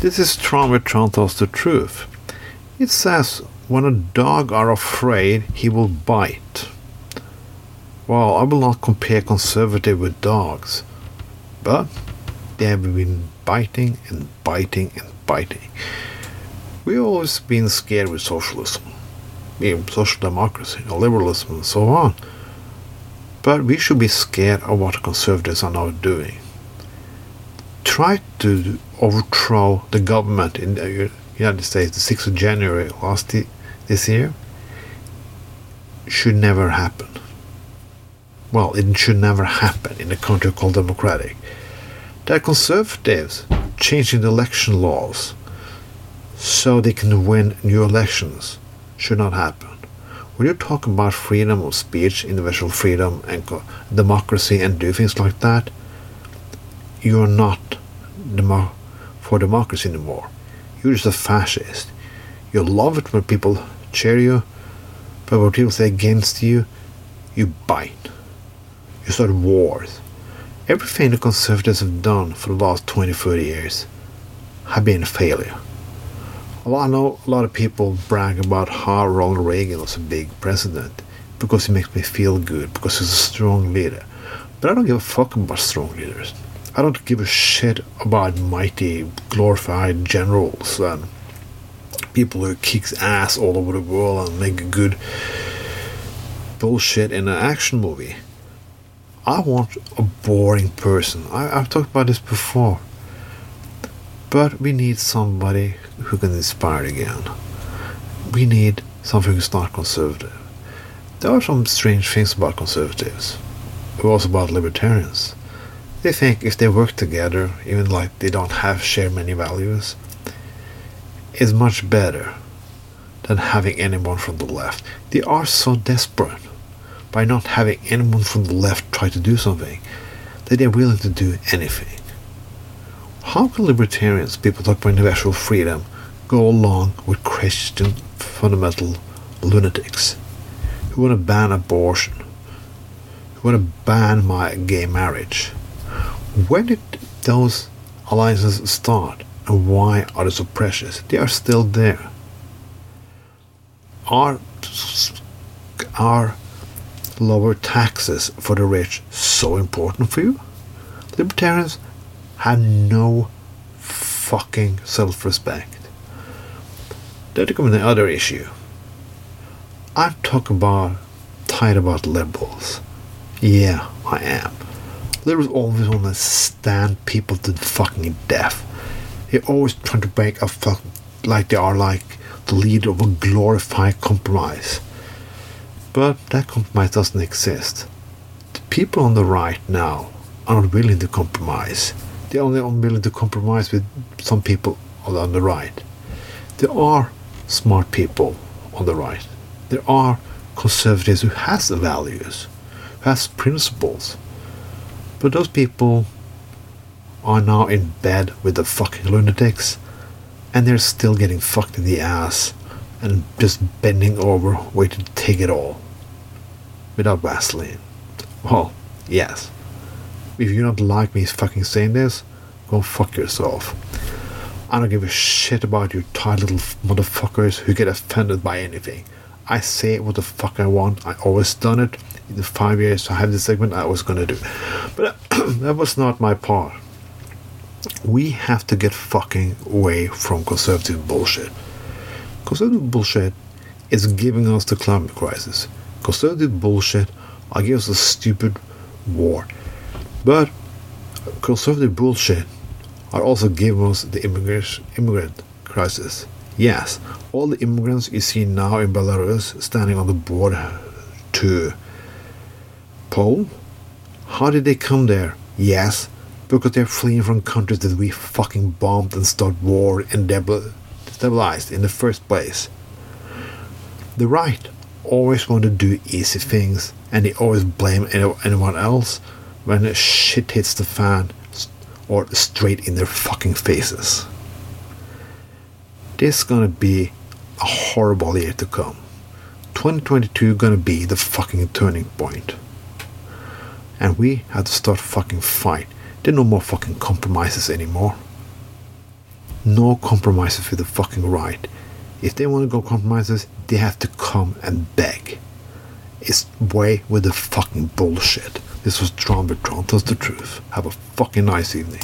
This is Tron Tron tells the truth. It says, when a dog are afraid, he will bite. Well, I will not compare conservative with dogs, but they have been biting and biting and biting. We've always been scared with socialism, even social democracy, liberalism, and so on. But we should be scared of what conservatives are now doing. Try to overthrow the government in the United States the 6th of January last this year should never happen. Well, it should never happen in a country called democratic. The conservatives changing the election laws so they can win new elections should not happen. When you talk about freedom of speech, individual freedom, and democracy, and do things like that, you are not demo- for democracy anymore. You're just a fascist. You love it when people cheer you, but when people say against you, you bite. You start wars. Everything the conservatives have done for the last 20, 30 years have been a failure. I know a lot of people brag about how Ronald Reagan was a big president because he makes me feel good, because he's a strong leader. But I don't give a fuck about strong leaders. I don't give a shit about mighty, glorified generals and people who kicks ass all over the world and make good bullshit in an action movie. I want a boring person. I, have talked about this before. But we need somebody who can inspire again. We need something who's not conservative. There are some strange things about conservatives, but also about libertarians. They think if they work together, even like they don't have share many values, is much better than having anyone from the left. They are so desperate by not having anyone from the left try to do something that they're willing to do anything. How can libertarians, people talk about individual freedom, go along with Christian fundamental lunatics who want to ban abortion, who want to ban my gay marriage? When did those alliances start and why are they so precious? They are still there. Are, are lower taxes for the rich so important for you? Libertarians have no fucking self respect. Then comes the other issue. I'm talking about tired about liberals. Yeah, I am. Liberals always want to stand people to the fucking death. They're always trying to make a fuck like they are like the leader of a glorified compromise. But that compromise doesn't exist. The people on the right now are not willing to compromise. They're only unwilling to compromise with some people on the right. There are smart people on the right. There are conservatives who has values, who has principles. But those people are now in bed with the fucking lunatics and they're still getting fucked in the ass and just bending over waiting to take it all without Vaseline. Well, yes. If you don't like me fucking saying this, go fuck yourself. I don't give a shit about you tired little motherfuckers who get offended by anything. I say what the fuck I want. I always done it. In the five years I have this segment, I was gonna do. But that was not my part. We have to get fucking away from conservative bullshit. Conservative bullshit is giving us the climate crisis conservative bullshit. I guess a stupid war. But conservative bullshit are also giving us the immigrant crisis. Yes, all the immigrants you see now in Belarus standing on the border to Poland, how did they come there? Yes, because they're fleeing from countries that we fucking bombed and started war and destabilized in the first place. The right always want to do easy things and they always blame anyone else when shit hits the fan or straight in their fucking faces. This is gonna be a horrible year to come. 2022 gonna be the fucking turning point. And we have to start fucking fight. There are no more fucking compromises anymore. no compromises with the fucking right. If they want to go compromises, they have to come and beg. It's way with the fucking bullshit. This was drawn Tron Bertrand, tells the truth. Have a fucking nice evening.